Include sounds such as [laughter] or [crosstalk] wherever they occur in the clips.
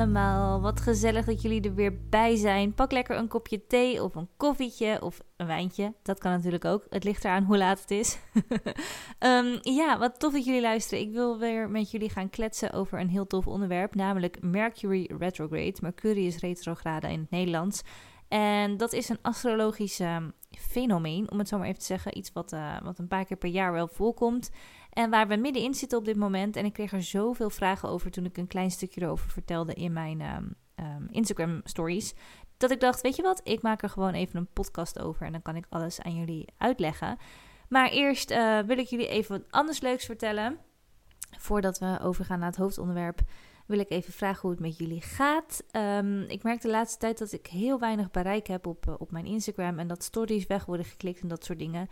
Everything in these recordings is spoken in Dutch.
allemaal. Wat gezellig dat jullie er weer bij zijn. Pak lekker een kopje thee of een koffietje of een wijntje. Dat kan natuurlijk ook. Het ligt eraan hoe laat het is. [laughs] Ehm, ja, wat tof dat jullie luisteren. Ik wil weer met jullie gaan kletsen over een heel tof onderwerp, namelijk Mercury retrograde. Mercurius retrograde in het Nederlands. En dat is een astrologisch ehm, fenomeen, om het zo maar even te zeggen. Iets wat, uh, wat een paar keer per jaar wel voorkomt. En waar we middenin zitten op dit moment. En ik kreeg er zoveel vragen over toen ik een klein stukje erover vertelde in mijn ehm, ehm, Instagram stories. Dat ik dacht, weet je wat, ik maak er gewoon even een podcast over. En dan kan ik alles aan jullie uitleggen. Maar eerst uh, wil ik jullie even wat anders leuks vertellen. Voordat we overgaan naar het hoofdonderwerp wil ik even vragen hoe het met jullie gaat. Um, ik merk de laatste tijd dat ik heel weinig bereik heb op, uh, op mijn Instagram en dat stories weg worden geklikt en dat soort dingen.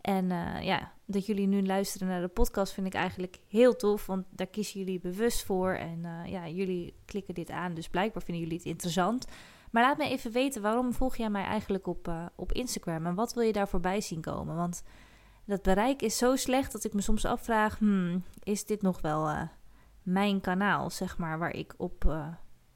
En uh, ja, dat jullie nu luisteren naar de podcast vind ik eigenlijk heel tof, want daar kiezen jullie bewust voor. En uh, ja, jullie klikken dit aan, dus blijkbaar vinden jullie het interessant. Maar laat me even weten, waarom volg jij mij eigenlijk op, op Instagram en wat wil je daar voorbij zien komen? Want dat bereik is zo slecht dat ik me soms afvraag, hmm, is dit nog wel mijn kanaal, zeg maar, waar ik op,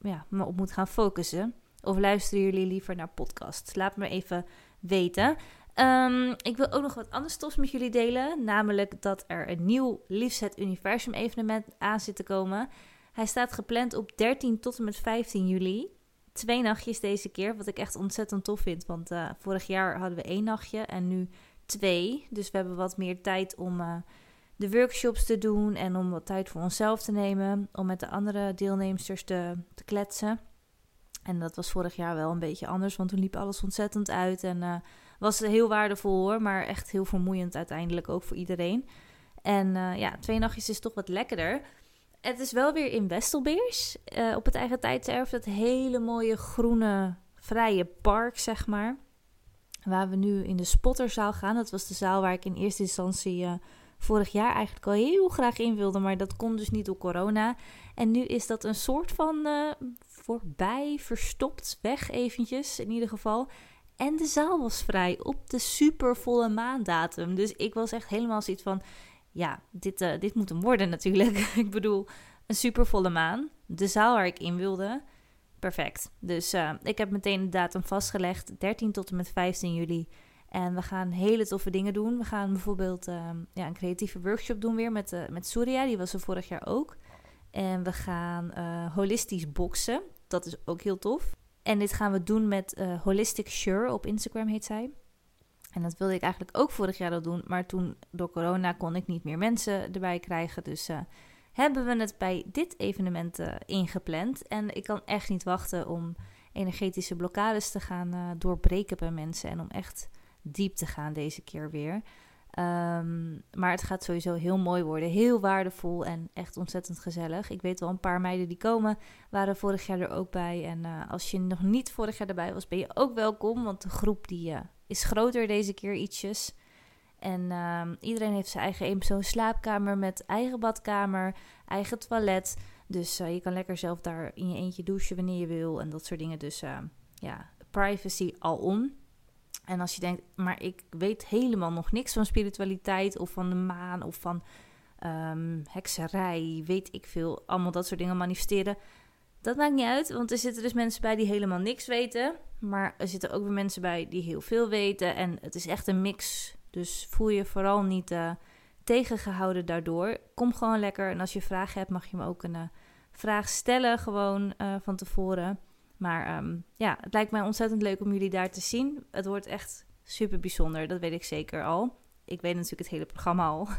ja, me op moet gaan focussen? Of luisteren jullie liever naar podcasts? Laat me even weten. Um, ik wil ook nog wat anders tofs met jullie delen. Namelijk dat er een nieuw Liefzet Universum evenement aan zit te komen. Hij staat gepland op 13 tot en met 15 juli. Twee nachtjes deze keer, wat ik echt ontzettend tof vind. Want uh, vorig jaar hadden we één nachtje en nu twee. Dus we hebben wat meer tijd om uh, de workshops te doen en om wat tijd voor onszelf te nemen. Om met de andere deelnemers te, te kletsen. En dat was vorig jaar wel een beetje anders, want toen liep alles ontzettend uit en... Uh, was heel waardevol hoor, maar echt heel vermoeiend uiteindelijk ook voor iedereen. En uh, ja, twee nachtjes is toch wat lekkerder. Het is wel weer in Westelbeers, uh, op het eigen tijdserf. Dat hele mooie groene, vrije park, zeg maar. Waar we nu in de Spotterzaal gaan. Dat was de zaal waar ik in eerste instantie vorig jaar eigenlijk al heel graag in wilde. Maar dat kon dus niet door corona. En nu is dat een soort van voorbij, verstopt, weg eventjes in ieder geval. En de zaal was vrij op de supervolle maandatum. Dus ik was echt helemaal zoiets van: ja, dit, uh, dit moet hem worden natuurlijk. [laughs] ik bedoel, een supervolle maan. De zaal waar ik in wilde. Perfect. Dus uh, ik heb meteen de datum vastgelegd: 13 tot en met 15 juli. En we gaan hele toffe dingen doen. We gaan bijvoorbeeld uh, ja, een creatieve workshop doen weer met, uh, met Surya. Die was er vorig jaar ook. En we gaan holistisch boksen. Dat is ook heel tof. En dit gaan we doen met uh, Holistic Sure op Instagram heet zij. En dat wilde ik eigenlijk ook vorig jaar al doen, maar toen door corona kon ik niet meer mensen erbij krijgen. Dus hebben we het bij dit evenement ingepland. En ik kan echt niet wachten om energetische blokkades te gaan doorbreken bij mensen en om echt diep te gaan deze keer weer. Um, maar het gaat sowieso heel mooi worden. Heel waardevol en echt ontzettend gezellig. Ik weet wel een paar meiden die komen, waren vorig jaar er ook bij. En uh, als je nog niet vorig jaar erbij was, ben je ook welkom. Want de groep die, uh, is groter deze keer ietsjes. En uh, iedereen heeft zijn eigen eenpersoon slaapkamer met eigen badkamer, eigen toilet. Dus uh, je kan lekker zelf daar in je eentje douchen wanneer je wil en dat soort dingen. Dus ja, privacy al on. En als je denkt, maar ik weet helemaal nog niks van spiritualiteit of van de maan of van um, hekserij, weet ik veel, allemaal dat soort dingen manifesteren. Dat maakt niet uit, want er zitten dus mensen bij die helemaal niks weten. Maar er zitten ook weer mensen bij die heel veel weten. En het is echt een mix. Dus voel je vooral niet uh, tegengehouden daardoor. Kom gewoon lekker. En als je vragen hebt, mag je me ook een uh, vraag stellen, gewoon uh, van tevoren. Maar um, ja, het lijkt mij ontzettend leuk om jullie daar te zien. Het wordt echt super bijzonder, dat weet ik zeker al. Ik weet natuurlijk het hele programma al. [laughs]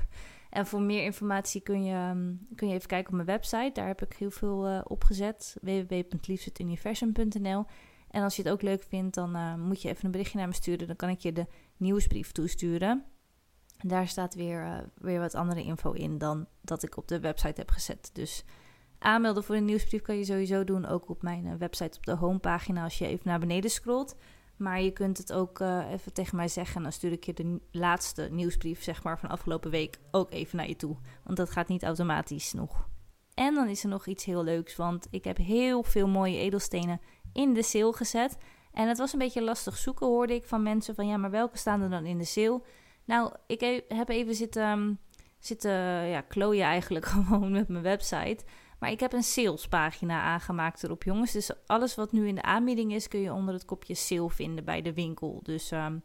En voor meer informatie kun je, um, kun je even kijken op mijn website. Daar heb ik heel veel uh, op gezet. www.liefzetuniversum.nl En als je het ook leuk vindt, dan uh, moet je even een berichtje naar me sturen. Dan kan ik je de nieuwsbrief toesturen. En daar staat weer, uh, weer wat andere info in dan dat ik op de website heb gezet. Dus Aanmelden voor een nieuwsbrief kan je sowieso doen, ook op mijn uh, website op de homepagina als je even naar beneden scrolt. Maar je kunt het ook uh, even tegen mij zeggen en dan stuur ik je de laatste nieuwsbrief zeg maar, van afgelopen week ook even naar je toe. Want dat gaat niet automatisch nog. En dan is er nog iets heel leuks, want ik heb heel veel mooie edelstenen in de sale gezet. En het was een beetje lastig zoeken, hoorde ik van mensen van ja, maar welke staan er dan in de sale? Nou, ik heb even zitten, zitten ja, klooien eigenlijk [laughs] gewoon met mijn website. Maar ik heb een salespagina aangemaakt erop, jongens. Dus alles wat nu in de aanbieding is, kun je onder het kopje sale vinden bij de winkel. Dus um,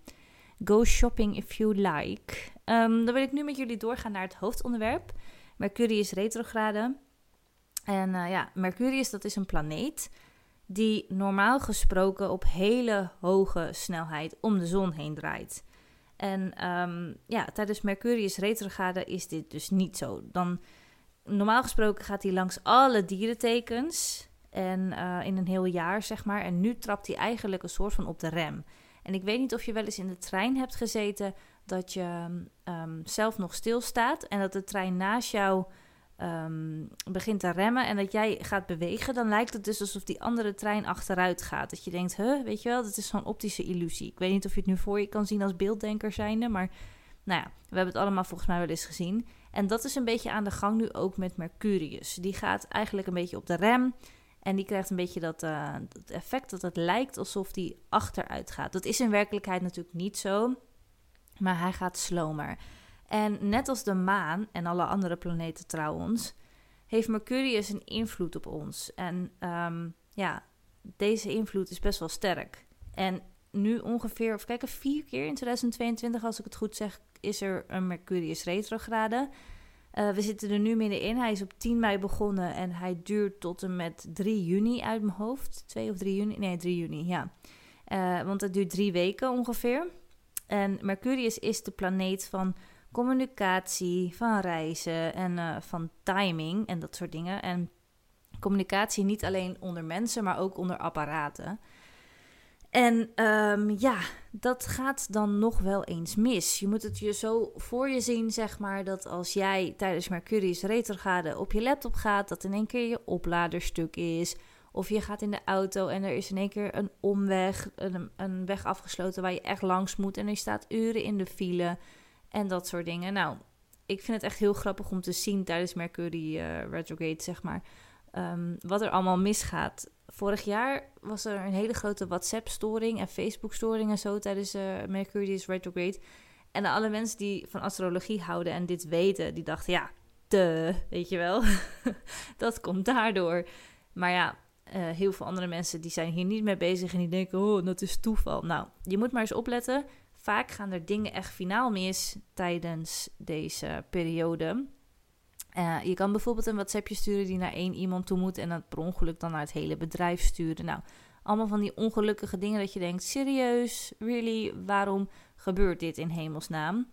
go shopping if you like. Um, dan wil ik nu met jullie doorgaan naar het hoofdonderwerp. Mercurius retrograde. En uh, ja, Mercurius dat is een planeet die normaal gesproken op hele hoge snelheid om de zon heen draait. En um, ja, tijdens Mercurius retrograde is dit dus niet zo. Dan, normaal gesproken gaat hij langs alle dierentekens en uh, in een heel jaar, zeg maar. En nu trapt hij eigenlijk een soort van op de rem. En ik weet niet of je wel eens in de trein hebt gezeten dat je um, zelf nog stilstaat en dat de trein naast jou um, begint te remmen en dat jij gaat bewegen, dan lijkt het dus alsof die andere trein achteruit gaat. Dat je denkt, huh, weet je wel, dat is zo'n optische illusie. Ik weet niet of je het nu voor je kan zien als beelddenker zijnde, maar nou ja, we hebben het allemaal volgens mij wel eens gezien. En dat is een beetje aan de gang nu ook met Mercurius. Die gaat eigenlijk een beetje op de rem. En die krijgt een beetje dat, uh, dat effect dat het lijkt alsof die achteruit gaat. Dat is in werkelijkheid natuurlijk niet zo. Maar hij gaat slomer. En net als de maan en alle andere planeten trouwens, heeft Mercurius een invloed op ons. En um, ja, deze invloed is best wel sterk. En nu ongeveer, of kijken, vier keer in 2022, als ik het goed zeg, is er een Mercurius retrograde. Uh, we zitten er nu middenin. Hij is op 10 mei begonnen en hij duurt tot en met 3 juni uit mijn hoofd. 2 of 3 juni? Nee, 3 juni, ja. Uh, want het duurt drie weken ongeveer. En Mercurius is de planeet van communicatie, van reizen en uh, van timing en dat soort dingen. En communicatie niet alleen onder mensen, maar ook onder apparaten. En um, ja, dat gaat dan nog wel eens mis. Je moet het je zo voor je zien, zeg maar, dat als jij tijdens Mercurius retrograde op je laptop gaat, dat in één keer je opladerstuk is. Of je gaat in de auto en er is in één keer een omweg, een, een weg afgesloten waar je echt langs moet. En je staat uren in de file en dat soort dingen. Nou, ik vind het echt heel grappig om te zien tijdens Mercury uh, retrograde, zeg maar, um, wat er allemaal misgaat. Vorig jaar was er een hele grote WhatsApp-storing en Facebook-storing en zo tijdens uh, Mercurius retrograde. En alle mensen die van astrologie houden en dit weten, die dachten, ja, te, weet je wel, [laughs] dat komt daardoor. Maar ja, uh, heel veel andere mensen die zijn hier niet mee bezig en die denken, oh, dat is toeval. Nou, je moet maar eens opletten vaak gaan er dingen echt finaal mis tijdens deze periode. Uh, je kan bijvoorbeeld een WhatsAppje sturen die naar één iemand toe moet en dat per ongeluk dan naar het hele bedrijf sturen. Nou, allemaal van die ongelukkige dingen dat je denkt: serieus, really, waarom gebeurt dit in hemelsnaam?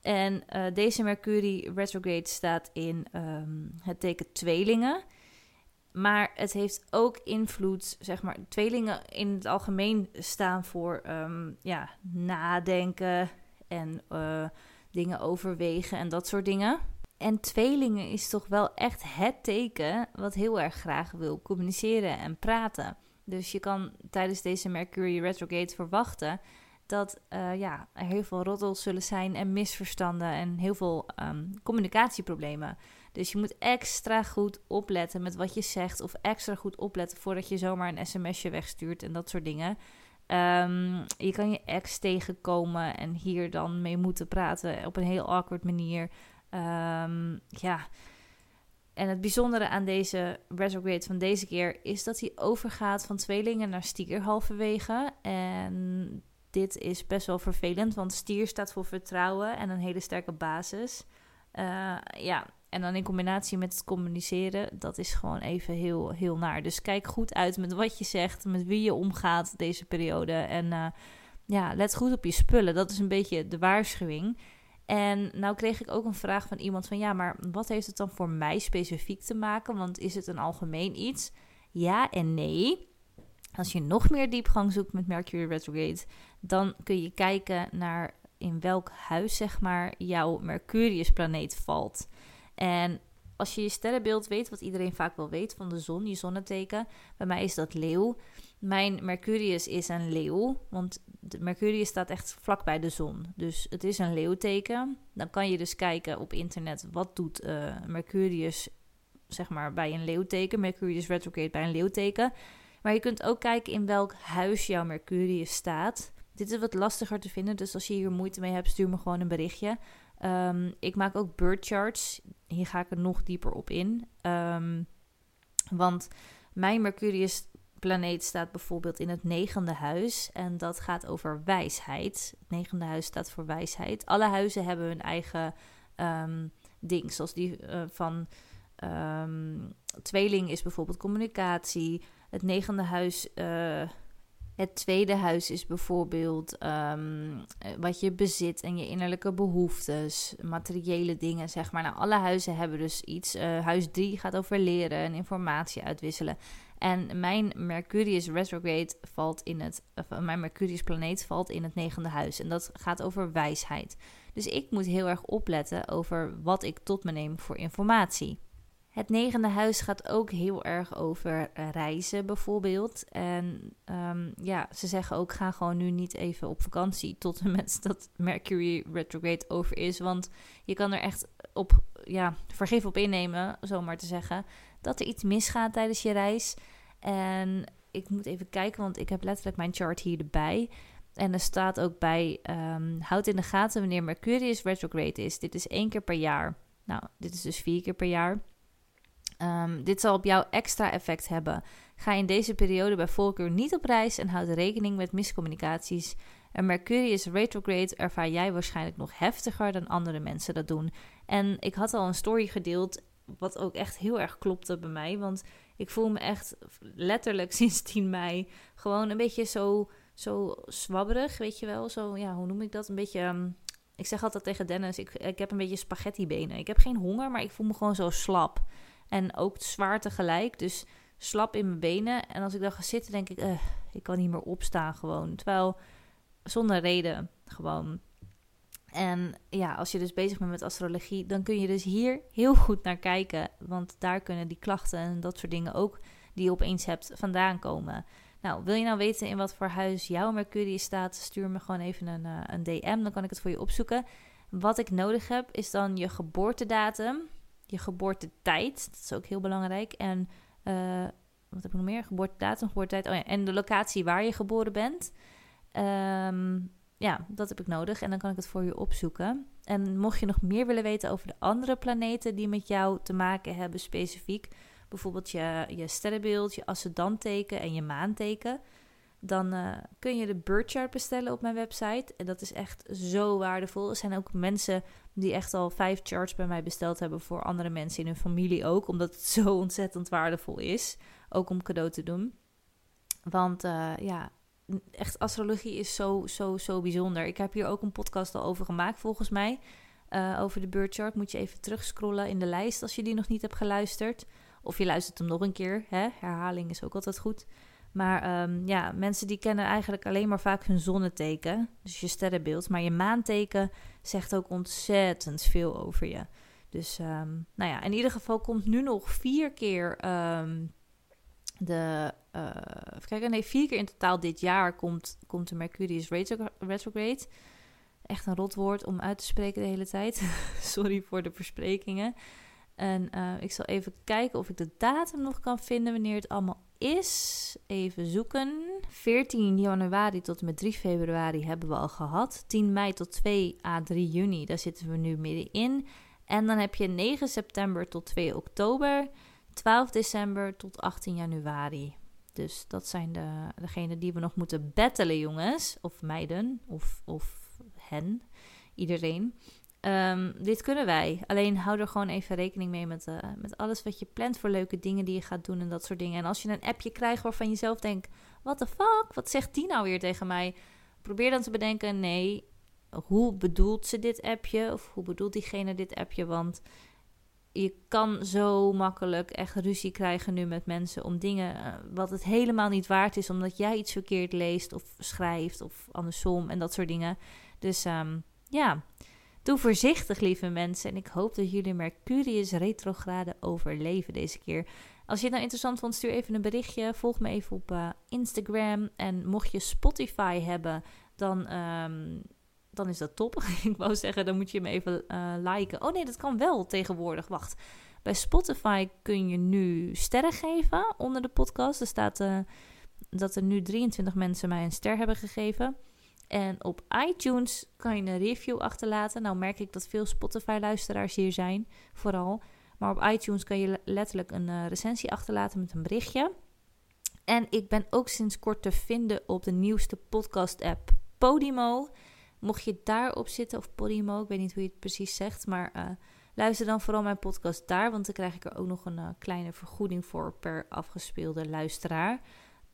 En uh, deze Mercury retrograde staat in um, het teken tweelingen. Maar het heeft ook invloed, zeg maar, tweelingen in het algemeen staan voor um, ja, nadenken en uh, dingen overwegen en dat soort dingen. En tweelingen is toch wel echt het teken wat heel erg graag wil communiceren en praten. Dus je kan tijdens deze Mercury retrograde verwachten dat uh, ja, er heel veel roddels zullen zijn en misverstanden en heel veel um, communicatieproblemen. Dus je moet extra goed opletten met wat je zegt. Of extra goed opletten voordat je zomaar een sms'je wegstuurt en dat soort dingen. Um, je kan je ex tegenkomen en hier dan mee moeten praten op een heel awkward manier. Um, ja. En het bijzondere aan deze retrograde van deze keer is dat hij overgaat van tweelingen naar stier halverwege. En dit is best wel vervelend, want stier staat voor vertrouwen en een hele sterke basis. Uh, ja, en dan in combinatie met het communiceren, dat is gewoon even heel, heel naar. Dus kijk goed uit met wat je zegt, met wie je omgaat deze periode. En uh, ja, let goed op je spullen. Dat is een beetje de waarschuwing. En nou kreeg ik ook een vraag van iemand van ja, maar wat heeft het dan voor mij specifiek te maken? Want is het een algemeen iets? Ja en nee. Als je nog meer diepgang zoekt met Mercury retrograde, dan kun je kijken naar in welk huis zeg maar jouw Mercurius-planeet valt. En als je je sterrenbeeld weet, wat iedereen vaak wel weet van de zon, je zonneteken, bij mij is dat leeuw. Mijn Mercurius is een leeuw, want Mercurius staat echt vlak bij de zon. Dus het is een leeuwteken. Dan kan je dus kijken op internet, wat doet uh, Mercurius zeg maar bij een leeuwteken, Mercurius retrograde bij een leeuwteken. Maar je kunt ook kijken in welk huis jouw Mercurius staat. Dit is wat lastiger te vinden, dus als je hier moeite mee hebt, stuur me gewoon een berichtje. Um, ik maak ook bird charts. Hier ga ik er nog dieper op in. Um, Want mijn Mercurius planeet staat bijvoorbeeld in het negende huis en dat gaat over wijsheid. Het negende huis staat voor wijsheid. Alle huizen hebben hun eigen um, ding, zoals die uh, van um, tweeling is bijvoorbeeld communicatie. Het negende huis, uh, het tweede huis is bijvoorbeeld um, wat je bezit en je innerlijke behoeftes, materiële dingen, zeg maar. Nou, alle huizen hebben dus iets. Uh, huis 3 gaat over leren en informatie uitwisselen. En mijn Mercurius retrograde valt in het, of mijn Mercurius planeet valt in het negende huis. En dat gaat over wijsheid. Dus ik moet heel erg opletten over wat ik tot me neem voor informatie. Het negende huis gaat ook heel erg over reizen, bijvoorbeeld. En um, ja, ze zeggen ook: ga gewoon nu niet even op vakantie [laughs] tot en met dat Mercury retrograde over is. Want je kan er echt op ja, vergif op innemen, zomaar te zeggen, dat er iets misgaat tijdens je reis. En ik moet even kijken, want ik heb letterlijk mijn chart hier erbij. En er staat ook bij: um, houd in de gaten wanneer Mercurius retrograde is. Dit is één keer per jaar. Nou, dit is dus vier keer per jaar. Um, dit zal op jou extra effect hebben. Ga in deze periode bij voorkeur niet op reis en houd rekening met miscommunicaties. Een Mercurius retrograde ervaar jij waarschijnlijk nog heftiger dan andere mensen dat doen. En ik had al een story gedeeld, wat ook echt heel erg klopte bij mij. Want ik voel me echt letterlijk [laughs] sinds 10 mei gewoon een beetje zo, zo zwabberig, weet je wel. Zo, ja, hoe noem ik dat? Een beetje... Um, ik zeg altijd tegen Dennis, ik, ik heb een beetje spaghetti benen. Ik heb geen honger, maar ik voel me gewoon zo slap. En ook zwaar tegelijk. Dus slap in mijn benen. En als ik dan ga zitten, denk ik, uh, ik kan niet meer opstaan gewoon. Terwijl zonder reden gewoon. En ja, als je dus bezig bent met astrologie, dan kun je dus hier heel goed naar kijken. Want daar kunnen die klachten en dat soort dingen ook die je opeens hebt vandaan komen. Nou, wil je nou weten in wat voor huis jouw Mercurius staat? Stuur me gewoon even een, uh, een DM, dan kan ik het voor je opzoeken. Wat ik nodig heb is dan je geboortedatum je geboortetijd. Dat is ook heel belangrijk. En uh, wat heb ik nog meer? Geboortedatum, geboortetijd. Oh ja, en de locatie waar je geboren bent. Um, ja, dat heb ik nodig. En dan kan ik het voor je opzoeken. En mocht je nog meer willen weten over de andere planeten die met jou te maken hebben specifiek. Bijvoorbeeld je, je sterrenbeeld, je ascendanteken en je maanteken dan uh, kun je de bird chart bestellen op mijn website. En dat is echt zo waardevol. Er zijn ook mensen die echt al vijf charts bij mij besteld hebben voor andere mensen in hun familie ook. Omdat het [laughs] zo ontzettend waardevol is. Ook om cadeau te doen. Want uh, ja, echt astrologie is zo, zo, zo bijzonder. Ik heb hier ook een podcast al over gemaakt volgens mij. Uh, over de bird chart moet je even terugscrollen in de lijst als je die nog niet hebt geluisterd. Of je luistert hem nog een keer. Hè? Herhaling is ook altijd goed. Maar um, ja, mensen die kennen eigenlijk alleen maar vaak hun zonneteken, dus je sterrenbeeld. Maar je maanteken zegt ook ontzettend veel over je. Dus um, nou ja, in ieder geval komt nu nog vier keer um, de. Uh, even kijken, nee, vier keer in totaal dit jaar komt, komt de Mercurius retrograde. Echt een rot woord om uit te spreken de hele tijd. [laughs] Sorry voor de versprekingen. En uh, ik zal even kijken of ik de datum nog kan vinden wanneer het allemaal is, even zoeken. 14 januari tot en met 3 februari hebben we al gehad. 10 mei tot 2 à 3 juni, daar zitten we nu middenin. En dan heb je 9 september tot 2 oktober, 12 december tot 18 januari. Dus dat zijn de, degenen die we nog moeten battelen, jongens. Of meiden, of, of hen, iedereen. Um, dit kunnen wij. Alleen hou er gewoon even rekening mee met, uh, met alles wat je plant voor leuke dingen die je gaat doen en dat soort dingen. En als je een appje krijgt waarvan je zelf denkt: what the fuck, wat zegt die nou weer tegen mij? Probeer dan te bedenken: nee, hoe bedoelt ze dit appje? Of hoe bedoelt diegene dit appje? Want je kan zo makkelijk echt ruzie krijgen nu met mensen om dingen uh, wat het helemaal niet waard is, omdat jij iets verkeerd leest of schrijft of andersom en dat soort dingen. Dus um, ja. Doe voorzichtig, lieve mensen. En ik hoop dat jullie Mercurius retrograde overleven deze keer. Als je het nou interessant vond, stuur even een berichtje. Volg me even op uh, Instagram. En mocht je Spotify hebben, dan, um, dan is dat top. [laughs] ik wou zeggen, dan moet je me even uh, liken. Oh nee, dat kan wel tegenwoordig. Wacht. Bij Spotify kun je nu sterren geven onder de podcast. Er staat uh, dat er nu 23 mensen mij een ster hebben gegeven. En op iTunes kan je een review achterlaten. Nou merk ik dat veel Spotify-luisteraars hier zijn, vooral. Maar op iTunes kan je letterlijk een uh, recensie achterlaten met een berichtje. En ik ben ook sinds kort te vinden op de nieuwste podcast-app Podimo. Mocht je daarop zitten, of Podimo, ik weet niet hoe je het precies zegt, maar uh, luister dan vooral mijn podcast daar, want dan krijg ik er ook nog een uh, kleine vergoeding voor per afgespeelde luisteraar.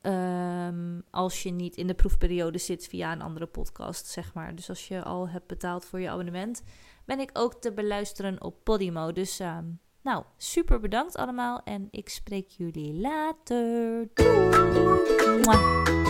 Um, als je niet in de proefperiode zit via een andere podcast, zeg maar. Dus als je al hebt betaald voor je abonnement, ben ik ook te beluisteren op Podimo. Dus um, nou, super bedankt allemaal en ik spreek jullie later. Doei!